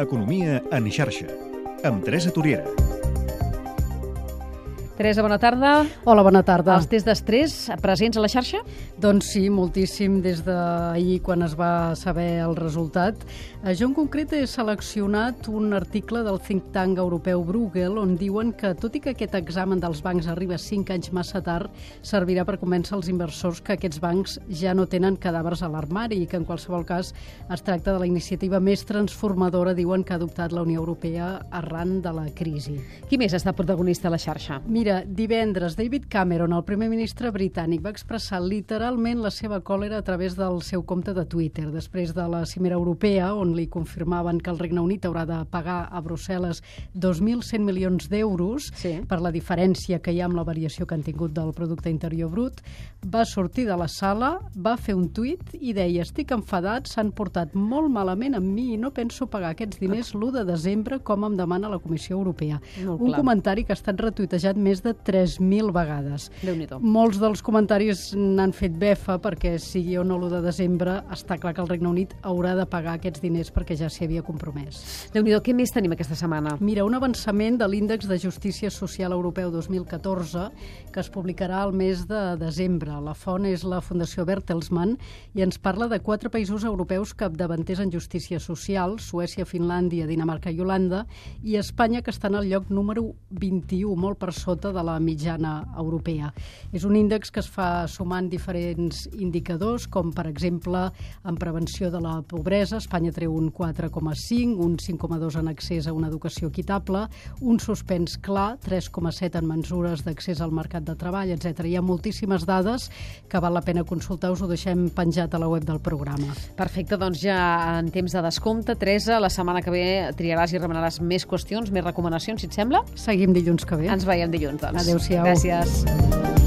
Economia en xarxa, amb Teresa Toriera. Teresa, bona tarda. Hola, bona tarda. Els tests d'estrès presents a la xarxa? Doncs sí, moltíssim des d'ahir quan es va saber el resultat. Eh, jo en concret he seleccionat un article del think tank europeu Bruegel on diuen que tot i que aquest examen dels bancs arriba 5 anys massa tard, servirà per convèncer els inversors que aquests bancs ja no tenen cadàvers a l'armari i que en qualsevol cas es tracta de la iniciativa més transformadora, diuen, que ha adoptat la Unió Europea arran de la crisi. Qui més està protagonista a la xarxa? Mira, Mira, divendres David Cameron, el primer ministre britànic, va expressar literalment la seva còlera a través del seu compte de Twitter, després de la cimera europea, on li confirmaven que el Regne Unit haurà de pagar a Brussel·les 2.100 milions d'euros Sí. per la diferència que hi ha amb la variació que han tingut del producte interior brut, va sortir de la sala, va fer un tuit i deia estic enfadat, s'han portat molt malament amb mi i no penso pagar aquests diners l'1 de desembre com em demana la Comissió Europea. Molt un clar. comentari que ha estat retuitejat més de 3.000 vegades. Molts dels comentaris n'han fet befa perquè sigui o no l'1 de desembre està clar que el Regne Unit haurà de pagar aquests diners perquè ja s'hi havia compromès. déu nhi què més tenim aquesta setmana? Mira, un avançament de l'Índex de Justícia Social Europeu 2014 que es publicarà al mes de desembre. La font és la Fundació Bertelsmann i ens parla de quatre països europeus capdavanters en justícia social, Suècia, Finlàndia, Dinamarca i Holanda, i Espanya, que està en el lloc número 21, molt per sota de la mitjana europea. És un índex que es fa sumant diferents indicadors, com per exemple en prevenció de la pobresa, Espanya treu un 4,5, un 5,2 en accés a una educació equitable, un suspens clar, 3,7 en mesures d'accés al mercat de treball, etc. Hi ha moltíssimes dades que val la pena consultar, us ho deixem penjat a la web del programa. Perfecte, doncs ja en temps de descompte, Teresa, la setmana que ve triaràs i remenaràs més qüestions, més recomanacions, si et sembla? Seguim dilluns que ve. Ens veiem dilluns, doncs. Adéu-siau. Gràcies.